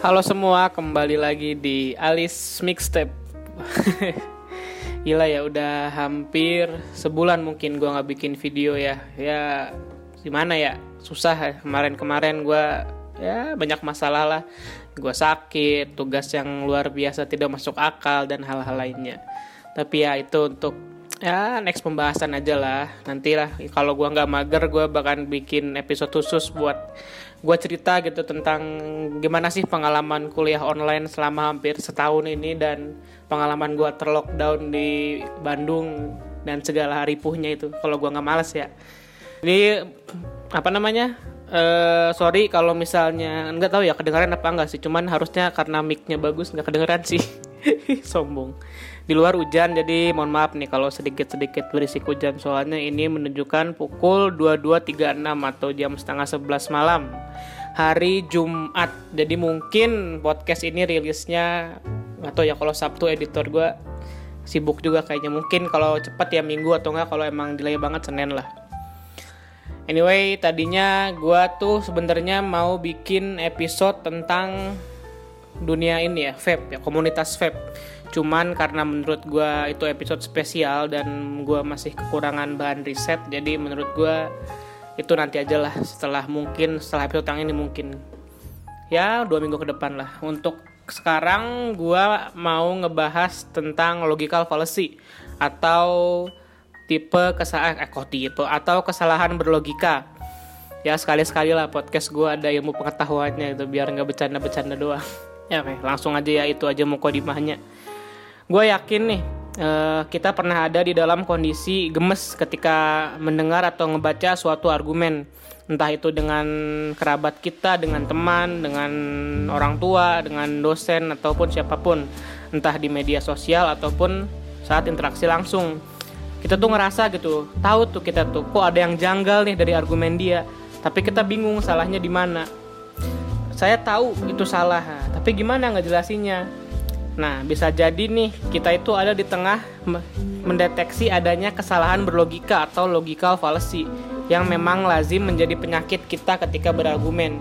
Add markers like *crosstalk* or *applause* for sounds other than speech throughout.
Halo semua, kembali lagi di Alice Mixtape. *laughs* Gila ya, udah hampir sebulan mungkin gue nggak bikin video ya. Ya gimana ya, susah ya. Kemarin-kemarin gue ya banyak masalah lah. Gue sakit, tugas yang luar biasa tidak masuk akal dan hal-hal lainnya. Tapi ya itu untuk ya next pembahasan aja lah nanti lah kalau gue nggak mager gue bahkan bikin episode khusus buat gue cerita gitu tentang gimana sih pengalaman kuliah online selama hampir setahun ini dan pengalaman gue terlockdown di Bandung dan segala ripuhnya itu kalau gue nggak males ya. Jadi apa namanya uh, sorry kalau misalnya nggak tahu ya kedengaran apa enggak sih? Cuman harusnya karena micnya bagus nggak kedengeran sih *laughs* *laughs* sombong. Di luar hujan jadi mohon maaf nih kalau sedikit-sedikit berisik hujan. Soalnya ini menunjukkan pukul 22.36 atau jam setengah 11 malam hari Jumat. Jadi mungkin podcast ini rilisnya atau ya kalau Sabtu editor gue sibuk juga kayaknya. Mungkin kalau cepat ya minggu atau enggak kalau emang delay banget Senin lah. Anyway, tadinya gue tuh sebenarnya mau bikin episode tentang dunia ini ya, vape ya, komunitas vape. Cuman karena menurut gue itu episode spesial dan gue masih kekurangan bahan riset jadi menurut gue itu nanti aja lah setelah mungkin setelah episode yang ini mungkin. Ya dua minggu ke depan lah. Untuk sekarang gue mau ngebahas tentang logical fallacy atau tipe kesalahan eh kok tipe? Atau kesalahan berlogika. Ya sekali sekali lah podcast gue ada ilmu pengetahuannya itu biar nggak bercanda bercanda doang ya oke langsung aja ya itu aja mukodimahnya gue yakin nih uh, kita pernah ada di dalam kondisi gemes ketika mendengar atau ngebaca suatu argumen. Entah itu dengan kerabat kita, dengan teman, dengan orang tua, dengan dosen ataupun siapa pun, entah di media sosial ataupun saat interaksi langsung. Kita tuh ngerasa gitu, tahu tuh kita tuh kok ada yang janggal nih dari argumen dia, tapi kita bingung salahnya di mana. Saya tahu itu salah, tapi gimana ngejelasinnya? Nah, bisa jadi nih kita itu ada di tengah mendeteksi adanya kesalahan berlogika atau logical fallacy yang memang lazim menjadi penyakit kita ketika berargumen.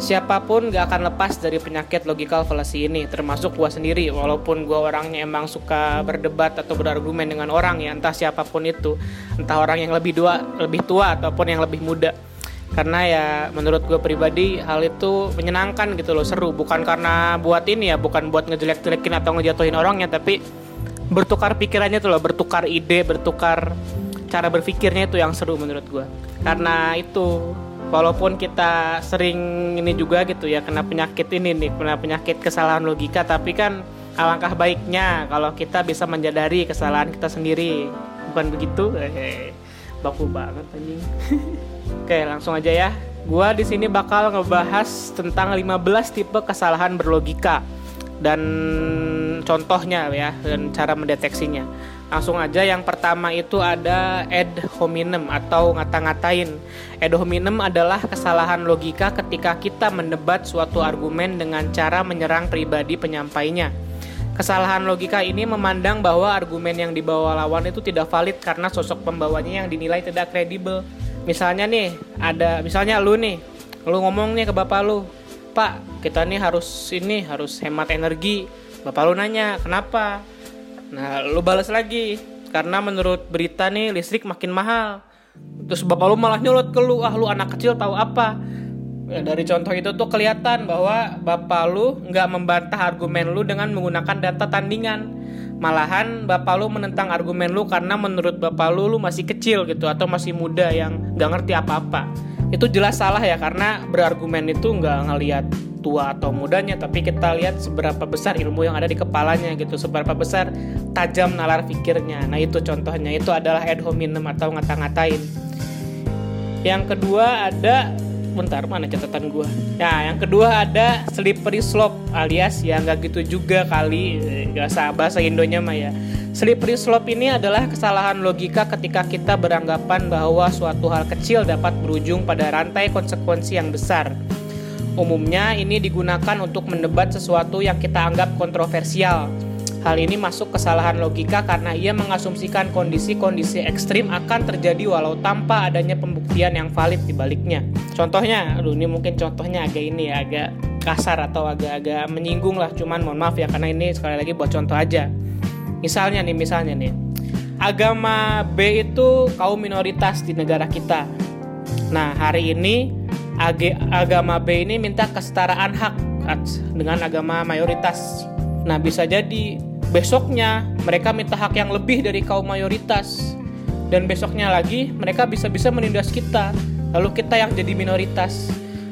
Siapa pun gak akan lepas dari penyakit logical fallacy ini, termasuk gua sendiri. Walaupun gua orangnya emang suka berdebat atau berargumen dengan orang ya, entah siapa pun itu, entah orang yang lebih tua, lebih tua ataupun yang lebih muda karena ya menurut gue pribadi hal itu menyenangkan gitu loh seru. Bukan karena buat ini ya bukan buat ngejelek-jelekin atau ngejatuhin orangnya tapi bertukar pikirannya tuh loh bertukar ide bertukar cara berpikirnya itu yang seru menurut gue karena itu walaupun kita sering ini juga gitu ya kena penyakit ini nih kena penyakit kesalahan logika tapi kan alangkah baiknya kalau kita bisa menjadari kesalahan kita sendiri. Bukan begitu? Eh, baku banget anjing Oke, langsung aja ya. Gua di sini bakal ngebahas tentang 15 tipe kesalahan berlogika dan contohnya ya dan cara mendeteksinya. Langsung aja yang pertama itu ada ad hominem atau ngata-ngatain. Ad hominem adalah kesalahan logika ketika kita mendebat suatu argumen dengan cara menyerang pribadi penyampainya. Kesalahan logika ini memandang bahwa argumen yang dibawa lawan itu tidak valid karena sosok pembawanya yang dinilai tidak kredibel. Misalnya nih ada misalnya lu nih lu ngomong nih ke bapak lu pak kita nih harus ini harus hemat energi. Bapak lu nanya kenapa? Nah lu balas lagi karena menurut berita nih listrik makin mahal. Terus bapak lu malah nyolot ke lu ah lu anak kecil tahu apa ya, dari contoh itu tuh kelihatan bahwa bapak lu nggak membantah argumen lu dengan menggunakan data tandingan. Malahan bapak lu menentang argumen lu karena menurut bapak lu lu masih kecil gitu atau masih muda yang nggak ngerti apa-apa. Itu jelas salah ya karena berargumen itu nggak ngelihat tua atau mudanya tapi kita lihat seberapa besar ilmu yang ada di kepalanya gitu seberapa besar tajam nalar pikirnya. Nah itu contohnya. Itu adalah ad hominem atau ngata-ngatain. Yang kedua ada bentar mana catatan gue ya yang kedua ada slippery slope alias ya nggak gitu juga kali. Nggak usah bahasa Indonya mah ya. Slippery slope ini adalah kesalahan logika ketika kita beranggapan bahwa suatu hal kecil dapat berujung pada rantai konsekuensi yang besar. Umumnya ini digunakan untuk mendebat sesuatu yang kita anggap kontroversial Hal ini masuk kesalahan logika karena ia mengasumsikan kondisi-kondisi ekstrim akan terjadi walau tanpa adanya pembuktian yang valid di baliknya. Contohnya, aduh ini mungkin contohnya agak ini ya, agak kasar atau agak-agak menyinggung lah. Cuman mohon maaf ya karena ini sekali lagi buat contoh aja. Misalnya nih misalnya nih. Agama B itu kaum minoritas di negara kita. Nah hari ini ag agama B ini minta kesetaraan hak dengan agama mayoritas. Nah bisa jadi besoknya mereka minta hak yang lebih dari kaum mayoritas dan besoknya lagi mereka bisa-bisa menindas kita lalu kita yang jadi minoritas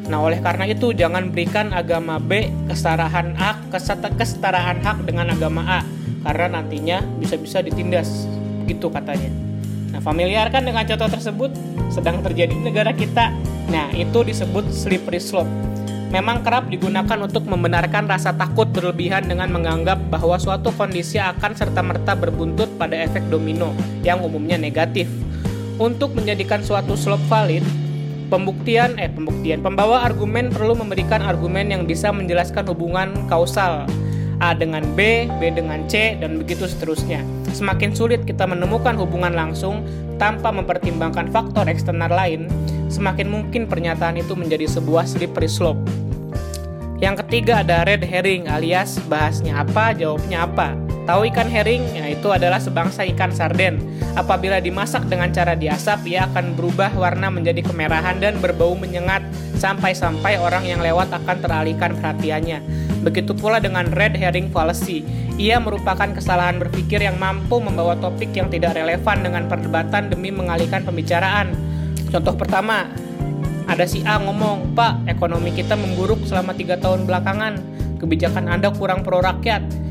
Nah, oleh karena itu jangan berikan agama B kesetaraan A, kesetaraan hak dengan agama A karena nantinya bisa-bisa ditindas gitu katanya. Nah, familiar kan dengan contoh tersebut sedang terjadi di negara kita. Nah, itu disebut slippery slope. Memang kerap digunakan untuk membenarkan rasa takut berlebihan dengan menganggap bahwa suatu kondisi akan serta-merta berbuntut pada efek domino yang umumnya negatif. Untuk menjadikan suatu slope valid, Pembuktian, eh pembuktian, pembawa argumen perlu memberikan argumen yang bisa menjelaskan hubungan kausal A dengan B, B dengan C, dan begitu seterusnya. Semakin sulit kita menemukan hubungan langsung tanpa mempertimbangkan faktor eksternal lain, semakin mungkin pernyataan itu menjadi sebuah slippery slope. Yang ketiga ada red herring alias bahasnya apa, jawabnya apa. Tahu ikan herring? Ya, itu adalah sebangsa ikan sarden. Apabila dimasak dengan cara diasap, ia akan berubah warna menjadi kemerahan dan berbau menyengat sampai-sampai orang yang lewat akan teralihkan perhatiannya. Begitu pula dengan red herring fallacy. Ia merupakan kesalahan berpikir yang mampu membawa topik yang tidak relevan dengan perdebatan demi mengalihkan pembicaraan. Contoh pertama, ada si A ngomong, Pak, ekonomi kita memburuk selama tiga tahun belakangan. Kebijakan Anda kurang pro rakyat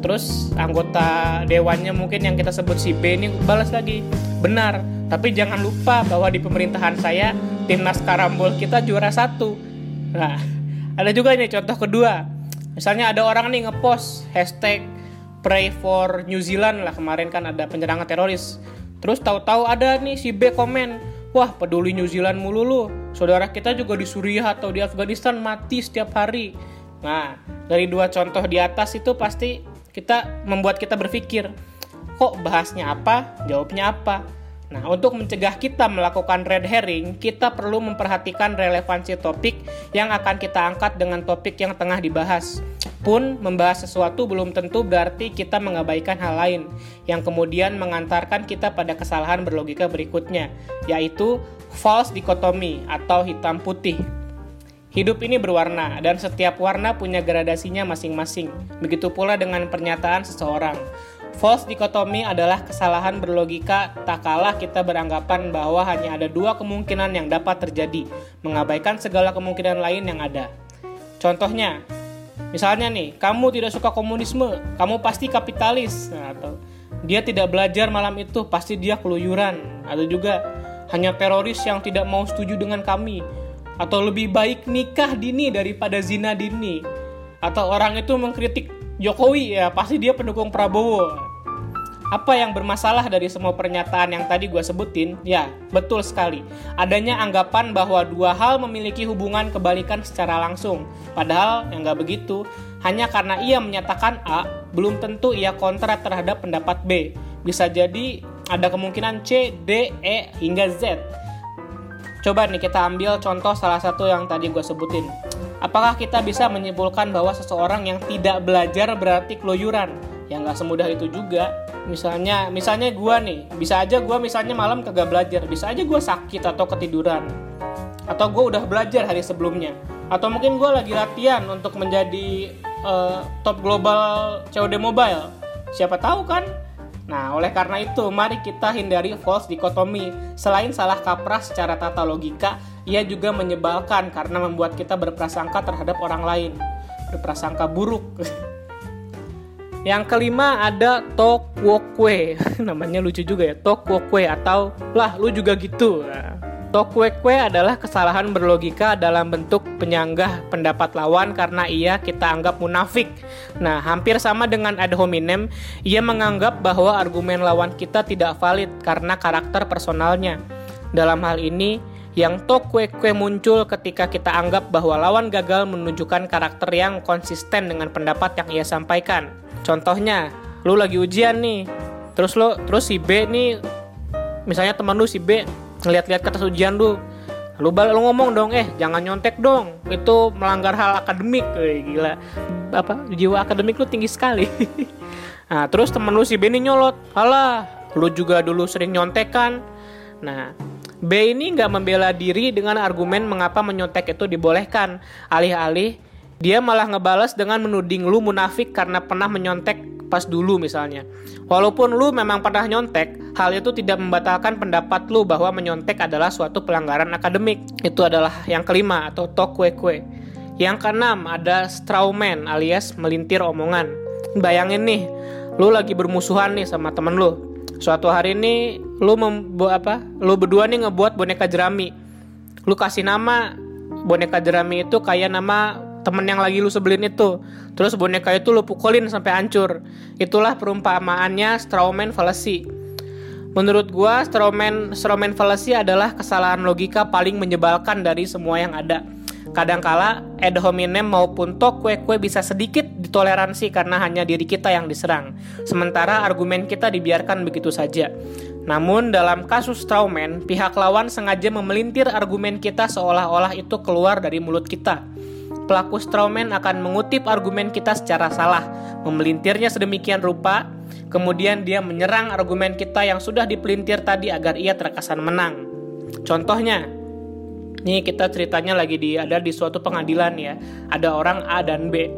terus anggota dewannya mungkin yang kita sebut si B ini balas lagi benar tapi jangan lupa bahwa di pemerintahan saya timnas karambol kita juara satu nah *laughs* ada juga nih contoh kedua misalnya ada orang nih ngepost hashtag pray for New Zealand lah. Kemarin kan ada penyerangan teroris. Terus tahu-tahu ada nih si B komen wah peduli New Zealand mulu lu. Saudara kita juga di Suriah atau di Afghanistan mati setiap hari. Nah dari dua contoh di atas itu pasti kita membuat kita berpikir kok bahasnya apa? Jawabnya apa nah untuk mencegah kita melakukan red herring kita perlu memperhatikan relevansi topik yang akan kita angkat dengan topik yang tengah dibahas pun membahas sesuatu belum tentu berarti kita mengabaikan hal lain yang kemudian mengantarkan kita pada kesalahan berlogika berikutnya yaitu false dichotomy atau hitam putih Hidup ini berwarna, dan setiap warna punya gradasinya masing-masing. Begitu pula dengan pernyataan seseorang. False dikotomi adalah kesalahan berlogika. Tak kalah kita beranggapan bahwa hanya ada dua kemungkinan yang dapat terjadi, mengabaikan segala kemungkinan lain yang ada. Contohnya, misalnya nih, kamu tidak suka komunisme, kamu pasti kapitalis, nah, atau dia tidak belajar malam itu, pasti dia keluyuran, atau juga hanya teroris yang tidak mau setuju dengan kami, atau lebih baik nikah dini daripada zina dini. Atau orang itu mengkritik Jokowi ya pasti dia pendukung Prabowo apa yang bermasalah dari semua pernyataan yang tadi gue sebutin? Ya, betul sekali. Adanya anggapan bahwa dua hal memiliki hubungan kebalikan secara langsung. Padahal yang gak begitu. Hanya karena ia menyatakan A, belum tentu ia kontra terhadap pendapat B. Bisa jadi ada kemungkinan C, D, E, hingga Z. Coba nih kita ambil contoh salah satu yang tadi gue sebutin. Apakah kita bisa menyimpulkan bahwa seseorang yang tidak belajar berarti keluyuran? Ya nggak semudah itu juga. Misalnya, misalnya gue nih, bisa aja gue misalnya malam kagak belajar, bisa aja gue sakit atau ketiduran, atau gue udah belajar hari sebelumnya, atau mungkin gue lagi latihan untuk menjadi uh, top global COD mobile. Siapa tahu kan Nah, oleh karena itu, mari kita hindari false dikotomi. Selain salah kaprah secara tata logika, ia juga menyebalkan karena membuat kita berprasangka terhadap orang lain. Berprasangka buruk. *laughs* Yang kelima ada tokwokwe. *laughs* Namanya lucu juga ya, tokwokwe atau lah lu juga gitu. Nah, Tokwekwe adalah kesalahan berlogika dalam bentuk penyanggah pendapat lawan karena ia kita anggap munafik. Nah, hampir sama dengan ad hominem, ia menganggap bahwa argumen lawan kita tidak valid karena karakter personalnya. Dalam hal ini, yang tokwekwe muncul ketika kita anggap bahwa lawan gagal menunjukkan karakter yang konsisten dengan pendapat yang ia sampaikan. Contohnya, lu lagi ujian nih, terus lo terus si B nih misalnya teman lu si B ngeliat-liat kertas ujian lu lu balik lu ngomong dong eh jangan nyontek dong itu melanggar hal akademik. Eh, gila. Apa jiwa akademik lu tinggi sekali. *laughs* Nah terus temen lu si Benny nyolot halah lu juga dulu sering nyontek kan nah B ini nggak membela diri dengan argumen mengapa menyontek itu dibolehkan alih-alih dia malah ngebales dengan menuding lu munafik karena pernah menyontek pas dulu misalnya. Walaupun lu memang pernah nyontek, hal itu tidak membatalkan pendapat lu bahwa menyontek adalah suatu pelanggaran akademik. Itu adalah yang kelima atau kue. Yang keenam ada strawman alias melintir omongan. Bayangin nih, lu lagi bermusuhan nih sama temen lu. Suatu hari ini lu membuat apa? Lu berdua nih ngebuat boneka jerami. Lu kasih nama boneka jerami itu kayak nama temen yang lagi lu sebelin itu terus boneka itu lu pukulin sampai hancur itulah perumpamaannya strawman fallacy menurut gua strawman strawman fallacy adalah kesalahan logika paling menyebalkan dari semua yang ada kadangkala ad hominem maupun tok kue-kue bisa sedikit ditoleransi karena hanya diri kita yang diserang. Sementara argumen kita dibiarkan begitu saja. Namun dalam kasus Strawman, pihak lawan sengaja memelintir argumen kita seolah-olah itu keluar dari mulut kita. Pelaku strawman akan mengutip argumen kita secara salah, memelintirnya sedemikian rupa, kemudian dia menyerang argumen kita yang sudah dipelintir tadi agar ia terkesan menang. Contohnya, nih kita ceritanya lagi di ada di suatu pengadilan ya, ada orang A dan B.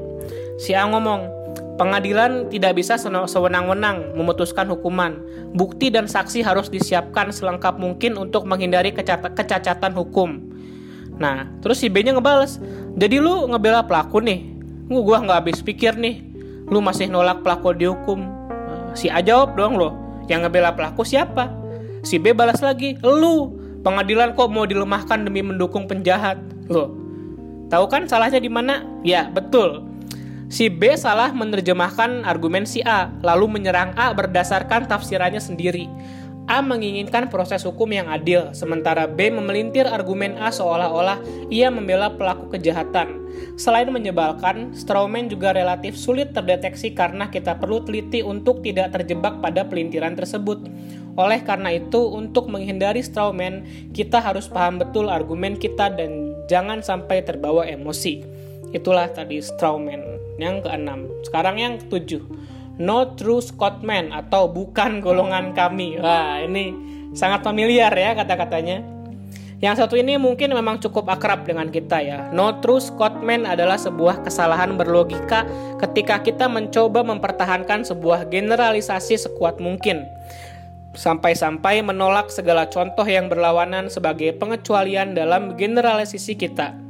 Si A ngomong, Pengadilan tidak bisa sewenang-wenang memutuskan hukuman. Bukti dan saksi harus disiapkan selengkap mungkin untuk menghindari kecacatan hukum. Nah, terus si B-nya ngebales. Jadi lu ngebela pelaku nih. Gua nggak habis pikir nih. Lu masih nolak pelaku dihukum. Nah, si A jawab dong lo. Yang ngebela pelaku siapa? Si B balas lagi, lu. Pengadilan kok mau dilemahkan demi mendukung penjahat? Lo. Tahu kan salahnya di mana? Ya, betul. Si B salah menerjemahkan argumen si A, lalu menyerang A berdasarkan tafsirannya sendiri. A menginginkan proses hukum yang adil, sementara B memelintir argumen A seolah-olah ia membela pelaku kejahatan. Selain menyebalkan, strawman juga relatif sulit terdeteksi karena kita perlu teliti untuk tidak terjebak pada pelintiran tersebut. Oleh karena itu, untuk menghindari strawman, kita harus paham betul argumen kita dan jangan sampai terbawa emosi. Itulah tadi strawman yang keenam. Sekarang yang ketujuh No True Scotsman atau bukan golongan kami. Wah, ini sangat familiar ya kata-katanya. Yang satu ini mungkin memang cukup akrab dengan kita ya. No True Scotsman adalah sebuah kesalahan berlogika ketika kita mencoba mempertahankan sebuah generalisasi sekuat mungkin. Sampai-sampai menolak segala contoh yang berlawanan sebagai pengecualian dalam generalisasi kita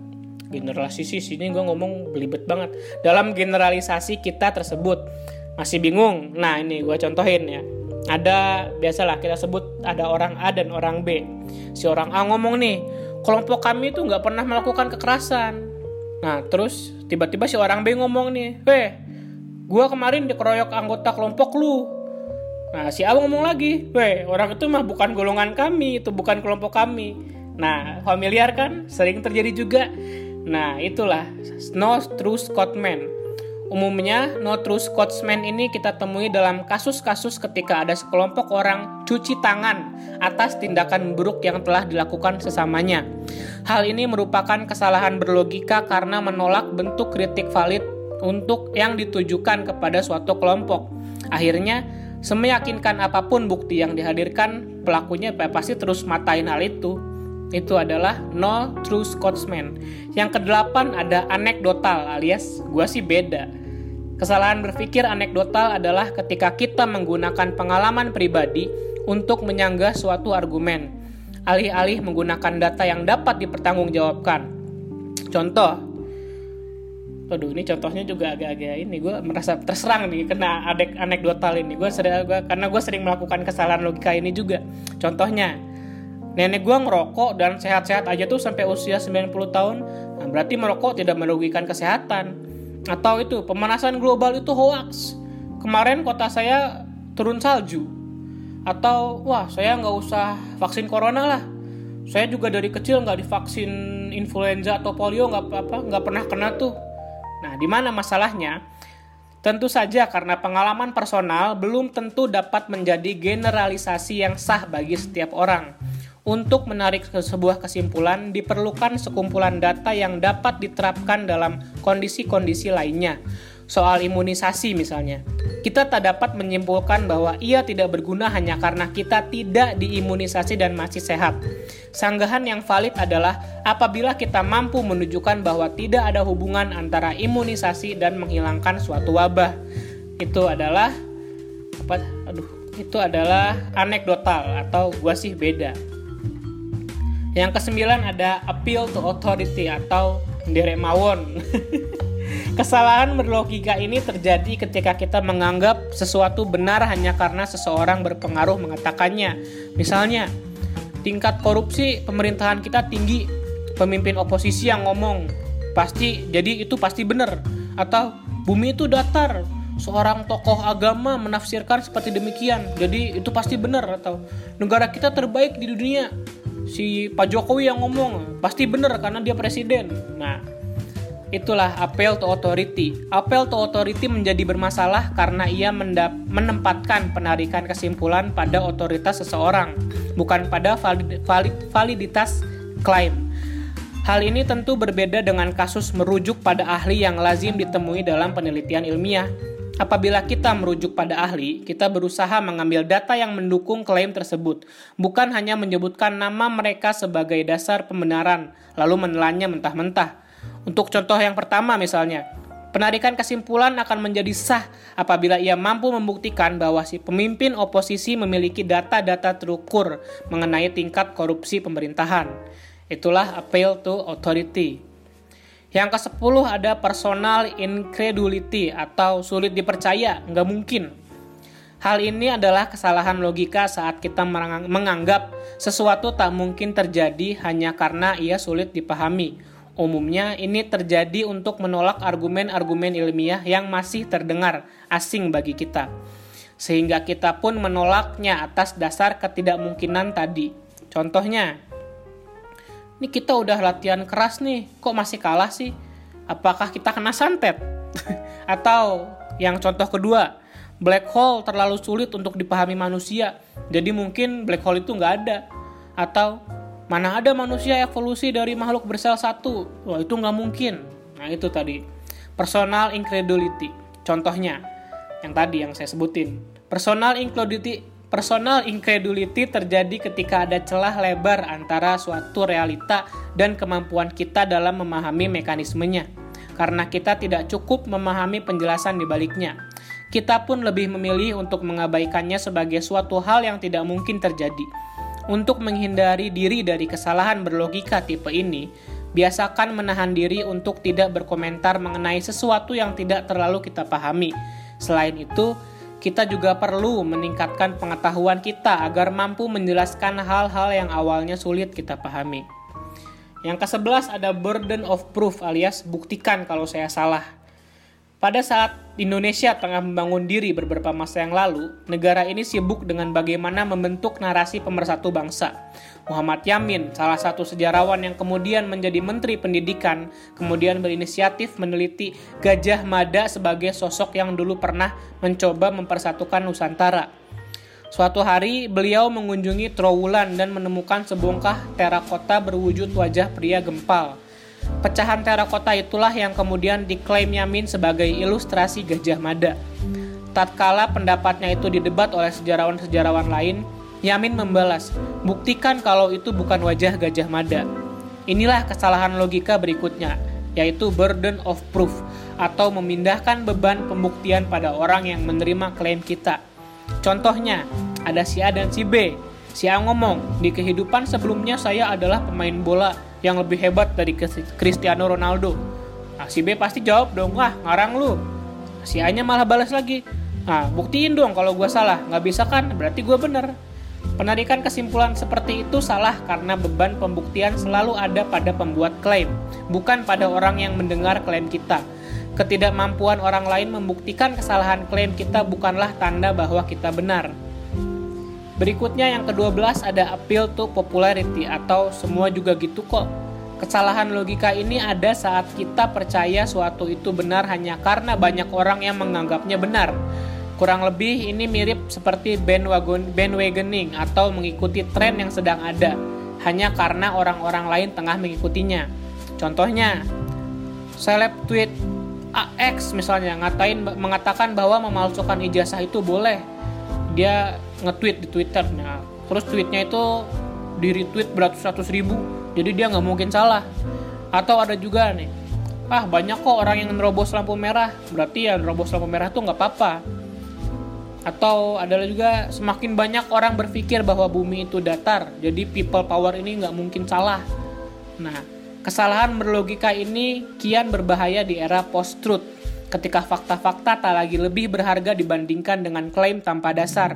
generalisasi sini gue ngomong belibet banget dalam generalisasi kita tersebut masih bingung. Nah ini gue contohin ya. Ada biasalah kita sebut ada orang A dan orang B. Si orang A ngomong nih kelompok kami itu nggak pernah melakukan kekerasan. Nah terus tiba-tiba si orang B ngomong nih weh gue kemarin dikeroyok anggota kelompok lu. Nah si A ngomong lagi weh orang itu mah bukan golongan kami itu bukan kelompok kami. Nah familiar kan? Sering terjadi juga. Nah itulah. No true Scottman Umumnya, no true Scotsman ini kita temui dalam kasus-kasus ketika ada sekelompok orang cuci tangan atas tindakan buruk yang telah dilakukan sesamanya. Hal ini merupakan kesalahan berlogika karena menolak bentuk kritik valid untuk yang ditujukan kepada suatu kelompok. Akhirnya, semeyakinkan apa pun bukti yang dihadirkan, pelakunya pasti terus matain hal itu. Itu adalah no true Scotsman. Yang kedelapan ada anekdotal alias gua sih beda. Kesalahan berpikir anekdotal adalah ketika kita menggunakan pengalaman pribadi untuk menyanggah suatu argumen, alih-alih menggunakan data yang dapat dipertanggungjawabkan. Contoh, aduh ini contohnya juga agak-agak ini gue merasa terserang nih kena adek anekdotal ini. Gue sering gua, karena gue sering melakukan kesalahan logika ini juga. Contohnya nenek gue ngerokok dan sehat-sehat aja tuh sampai usia 90 tahun. Nah, berarti merokok tidak merugikan kesehatan atau itu pemanasan global itu hoax. Kemarin kota saya turun salju. Atau wah saya nggak usah vaksin corona lah. Saya juga dari kecil nggak divaksin influenza atau polio nggak apa nggak pernah kena tuh. Nah di mana masalahnya? Tentu saja karena pengalaman personal belum tentu dapat menjadi generalisasi yang sah bagi setiap orang. Untuk menarik sebuah kesimpulan, diperlukan sekumpulan data yang dapat diterapkan dalam kondisi-kondisi lainnya. Soal imunisasi misalnya, kita tak dapat menyimpulkan bahwa ia tidak berguna hanya karena kita tidak diimunisasi dan masih sehat. Sanggahan yang valid adalah apabila kita mampu menunjukkan bahwa tidak ada hubungan antara imunisasi dan menghilangkan suatu wabah. Itu adalah apa? Aduh, itu adalah anekdotal atau gua sih beda. Yang kesembilan ada appeal to authority atau derek mawon. *laughs* Kesalahan berlogika ini terjadi ketika kita menganggap sesuatu benar hanya karena seseorang berpengaruh mengatakannya. Misalnya, tingkat korupsi pemerintahan kita tinggi, pemimpin oposisi yang ngomong pasti jadi itu pasti benar atau bumi itu datar seorang tokoh agama menafsirkan seperti demikian jadi itu pasti benar atau negara kita terbaik di dunia si Pak Jokowi yang ngomong pasti bener karena dia presiden. Nah, itulah apel to authority. Apel to authority menjadi bermasalah karena ia menempatkan penarikan kesimpulan pada otoritas seseorang, bukan pada valid valid validitas klaim. Hal ini tentu berbeda dengan kasus merujuk pada ahli yang lazim ditemui dalam penelitian ilmiah, Apabila kita merujuk pada ahli, kita berusaha mengambil data yang mendukung klaim tersebut, bukan hanya menyebutkan nama mereka sebagai dasar pembenaran, lalu menelannya mentah-mentah. Untuk contoh yang pertama misalnya, penarikan kesimpulan akan menjadi sah apabila ia mampu membuktikan bahwa si pemimpin oposisi memiliki data-data terukur mengenai tingkat korupsi pemerintahan. Itulah appeal to authority. Yang ke-10 ada personal incredulity atau sulit dipercaya, nggak mungkin. Hal ini adalah kesalahan logika saat kita menganggap sesuatu tak mungkin terjadi hanya karena ia sulit dipahami. Umumnya ini terjadi untuk menolak argumen-argumen ilmiah yang masih terdengar asing bagi kita. Sehingga kita pun menolaknya atas dasar ketidakmungkinan tadi. Contohnya, ini kita udah latihan keras nih, kok masih kalah sih? Apakah kita kena santet? *laughs* Atau yang contoh kedua, black hole terlalu sulit untuk dipahami manusia, jadi mungkin black hole itu nggak ada. Atau mana ada manusia evolusi dari makhluk bersel satu? Wah itu nggak mungkin. Nah itu tadi, personal incredulity. Contohnya, yang tadi yang saya sebutin. Personal incredulity Personal incredulity terjadi ketika ada celah lebar antara suatu realita dan kemampuan kita dalam memahami mekanismenya. Karena kita tidak cukup memahami penjelasan di baliknya. Kita pun lebih memilih untuk mengabaikannya sebagai suatu hal yang tidak mungkin terjadi. Untuk menghindari diri dari kesalahan berlogika tipe ini, biasakan menahan diri untuk tidak berkomentar mengenai sesuatu yang tidak terlalu kita pahami. Selain itu, kita juga perlu meningkatkan pengetahuan kita agar mampu menjelaskan hal-hal yang awalnya sulit kita pahami. Yang ke-11 ada burden of proof alias buktikan kalau saya salah. Pada saat Indonesia tengah membangun diri beberapa masa yang lalu, negara ini sibuk dengan bagaimana membentuk narasi pemersatu bangsa. Muhammad Yamin, salah satu sejarawan yang kemudian menjadi Menteri Pendidikan, kemudian berinisiatif meneliti Gajah Mada sebagai sosok yang dulu pernah mencoba mempersatukan Nusantara. Suatu hari, beliau mengunjungi Trowulan dan menemukan sebongkah terakota berwujud wajah pria gempal. Pecahan terakota itulah yang kemudian diklaim Yamin sebagai ilustrasi Gajah Mada. Tatkala pendapatnya itu didebat oleh sejarawan-sejarawan lain, Yamin membalas, buktikan kalau itu bukan wajah Gajah Mada. Inilah kesalahan logika berikutnya, yaitu burden of proof, atau memindahkan beban pembuktian pada orang yang menerima klaim kita. Contohnya, ada si A dan si B. Si A ngomong, di kehidupan sebelumnya saya adalah pemain bola yang lebih hebat dari Cristiano Ronaldo. Nah, si B pasti jawab dong, wah ngarang lu. Si A-nya malah balas lagi, nah buktiin dong kalau gue salah, nggak bisa kan, berarti gue bener. Penarikan kesimpulan seperti itu salah karena beban pembuktian selalu ada pada pembuat klaim, bukan pada orang yang mendengar klaim kita. Ketidakmampuan orang lain membuktikan kesalahan klaim kita bukanlah tanda bahwa kita benar. Berikutnya yang ke-12 ada appeal to popularity atau semua juga gitu kok. Kesalahan logika ini ada saat kita percaya suatu itu benar hanya karena banyak orang yang menganggapnya benar. Kurang lebih ini mirip seperti bandwagon bandwagoning atau mengikuti tren yang sedang ada. hanya karena orang-orang lain tengah mengikutinya. Contohnya, seleb tweet AX misalnya ngatain mengatakan bahwa memalsukan ijazah itu boleh. Dia nge-tweet di Twitter. Nah, terus tweetnya itu di retweet beratus-ratus ribu. Jadi dia nggak mungkin salah. Atau ada juga nih, ah banyak kok orang yang nerobos lampu merah. Berarti ya nerobos lampu merah tuh nggak apa-apa. Atau adalah juga semakin banyak orang berpikir bahwa bumi itu datar. Jadi people power ini nggak mungkin salah. Nah, Kesalahan berlogika ini kian berbahaya di era post-truth, ketika fakta-fakta tak lagi lebih berharga dibandingkan dengan klaim tanpa dasar.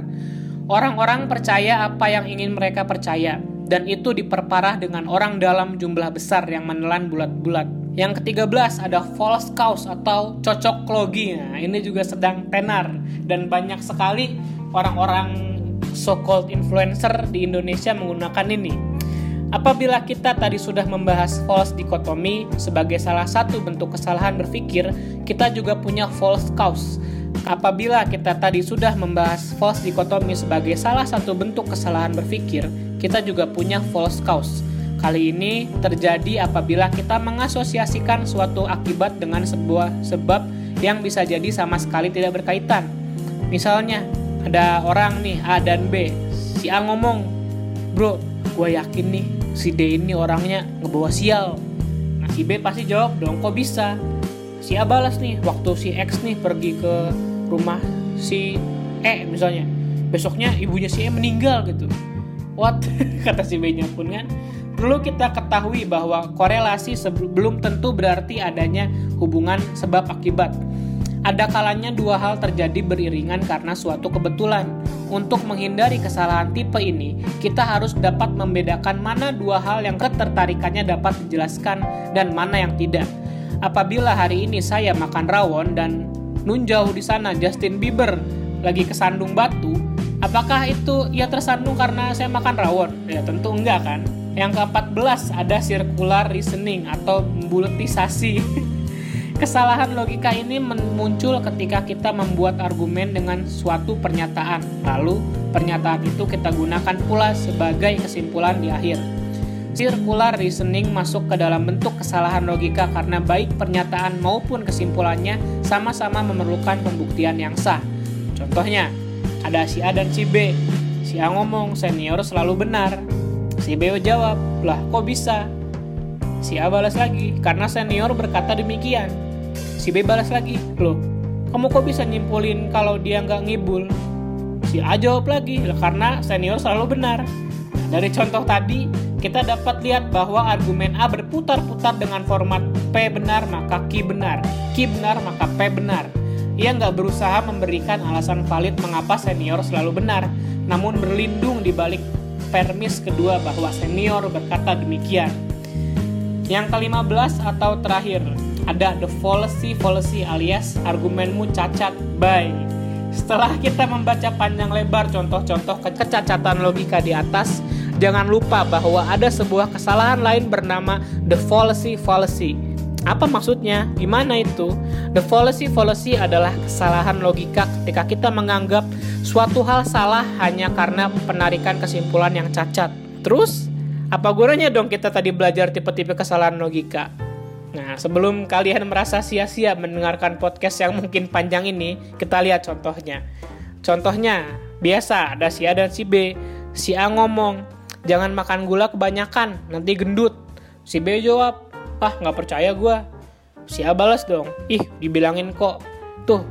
Orang-orang percaya apa yang ingin mereka percaya, dan itu diperparah dengan orang dalam jumlah besar yang menelan bulat-bulat. Yang ketiga belas ada false cause atau cocok logi. Nah, ini juga sedang tenar dan banyak sekali orang-orang so-called influencer di Indonesia menggunakan ini. Apabila kita tadi sudah membahas false dikotomi sebagai salah satu bentuk kesalahan berpikir, kita juga punya false cause. Apabila kita tadi sudah membahas false dikotomi sebagai salah satu bentuk kesalahan berpikir, kita juga punya false cause. Kali ini terjadi apabila kita mengasosiasikan suatu akibat dengan sebuah sebab yang bisa jadi sama sekali tidak berkaitan. Misalnya, ada orang nih A dan B. Si A ngomong, "Bro, gue yakin nih si D ini orangnya ngebawa sial nah si B pasti jawab dong kok bisa si A balas nih waktu si X nih pergi ke rumah si E misalnya. Besoknya ibunya si E meninggal gitu. What? *laughs* Kata si B nya pun kan. Perlu kita ketahui bahwa korelasi belum tentu berarti adanya hubungan sebab akibat. Ada kalanya dua hal terjadi beriringan karena suatu kebetulan. Untuk menghindari kesalahan tipe ini, kita harus dapat membedakan mana dua hal yang ketertarikannya dapat dijelaskan dan mana yang tidak. Apabila hari ini saya makan rawon dan nun jauh di sana Justin Bieber lagi kesandung batu, apakah itu ia tersandung karena saya makan rawon? Ya tentu enggak kan. Yang ke-14 ada circular reasoning atau buletisasi. *laughs* Kesalahan logika ini muncul ketika kita membuat argumen dengan suatu pernyataan, lalu pernyataan itu kita gunakan pula sebagai kesimpulan di akhir. Circular reasoning masuk ke dalam bentuk kesalahan logika karena baik pernyataan maupun kesimpulannya sama-sama memerlukan pembuktian yang sah. Contohnya, ada si A dan si B. Si A ngomong senior selalu benar. Si B jawab, lah kok bisa? Si A balas lagi, karena senior berkata demikian si B balas lagi loh kamu kok bisa nyimpulin kalau dia nggak ngibul si A jawab lagi karena senior selalu benar dari contoh tadi kita dapat lihat bahwa argumen A berputar-putar dengan format P benar maka Q benar Q benar maka P benar ia nggak berusaha memberikan alasan valid mengapa senior selalu benar namun berlindung di balik permis kedua bahwa senior berkata demikian yang kelima belas atau terakhir, ada the fallacy fallacy alias argumenmu cacat. Bye. Setelah kita membaca panjang lebar contoh-contoh kecacatan logika di atas, jangan lupa bahwa ada sebuah kesalahan lain bernama the fallacy fallacy. Apa maksudnya? Gimana itu? The fallacy fallacy adalah kesalahan logika ketika kita menganggap suatu hal salah hanya karena penarikan kesimpulan yang cacat. Terus, apa gunanya dong kita tadi belajar tipe-tipe kesalahan logika? Nah, sebelum kalian merasa sia-sia mendengarkan podcast yang mungkin panjang ini, kita lihat contohnya. Contohnya, biasa ada si A dan si B. Si A ngomong, jangan makan gula kebanyakan, nanti gendut. Si B jawab, ah nggak percaya gue. Si A balas dong, ih dibilangin kok. Tuh,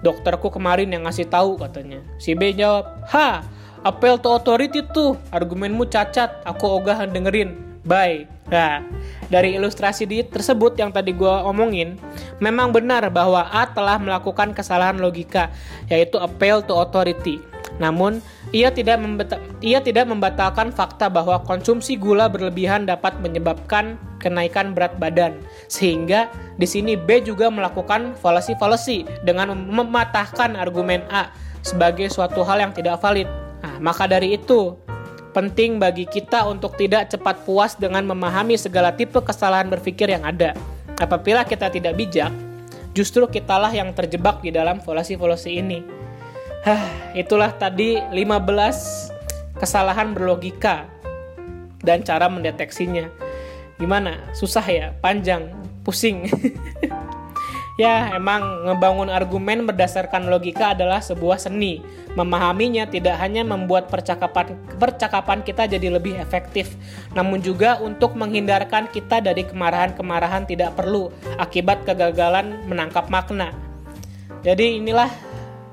dokterku kemarin yang ngasih tahu katanya. Si B jawab, ha apel to authority tuh argumenmu cacat aku ogah dengerin bye nah dari ilustrasi di tersebut yang tadi gue omongin memang benar bahwa A telah melakukan kesalahan logika yaitu apel to authority namun ia tidak ia tidak membatalkan fakta bahwa konsumsi gula berlebihan dapat menyebabkan kenaikan berat badan sehingga di sini B juga melakukan fallacy-fallacy dengan mematahkan argumen A sebagai suatu hal yang tidak valid Nah, maka dari itu, penting bagi kita untuk tidak cepat puas dengan memahami segala tipe kesalahan berpikir yang ada. Apabila kita tidak bijak, justru kitalah yang terjebak di dalam volasi-volasi ini. Hah, itulah tadi 15 kesalahan berlogika. dan cara mendeteksinya. Gimana? Susah ya? Panjang? Pusing? *laughs* Ya, emang ngebangun argumen berdasarkan logika adalah sebuah seni. Memahaminya tidak hanya membuat percakapan percakapan kita jadi lebih efektif, namun juga untuk menghindarkan kita dari kemarahan-kemarahan tidak perlu akibat kegagalan menangkap makna. Jadi inilah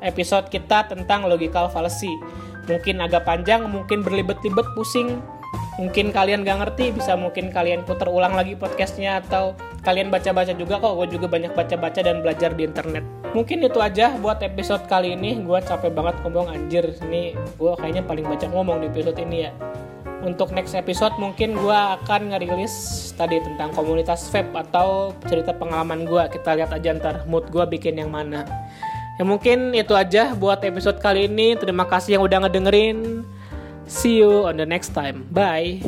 episode kita tentang logical fallacy. Mungkin agak panjang, mungkin berlibet-libet pusing, mungkin kalian gak ngerti bisa mungkin kalian putar ulang lagi podcastnya atau kalian baca-baca juga kok. Gue juga banyak baca-baca dan belajar di internet. Mungkin itu aja buat episode kali ini. Gue capek banget ngomong anjir. Ini gue kayaknya paling banyak ngomong di episode ini ya. Untuk next episode mungkin gue akan ngerilis tadi tentang komunitas vape atau cerita pengalaman gue kita lihat aja ntar mood gue bikin yang mana. Ya mungkin itu aja buat episode kali ini. Terima kasih yang udah ngedengerin See you on the next time. Bye.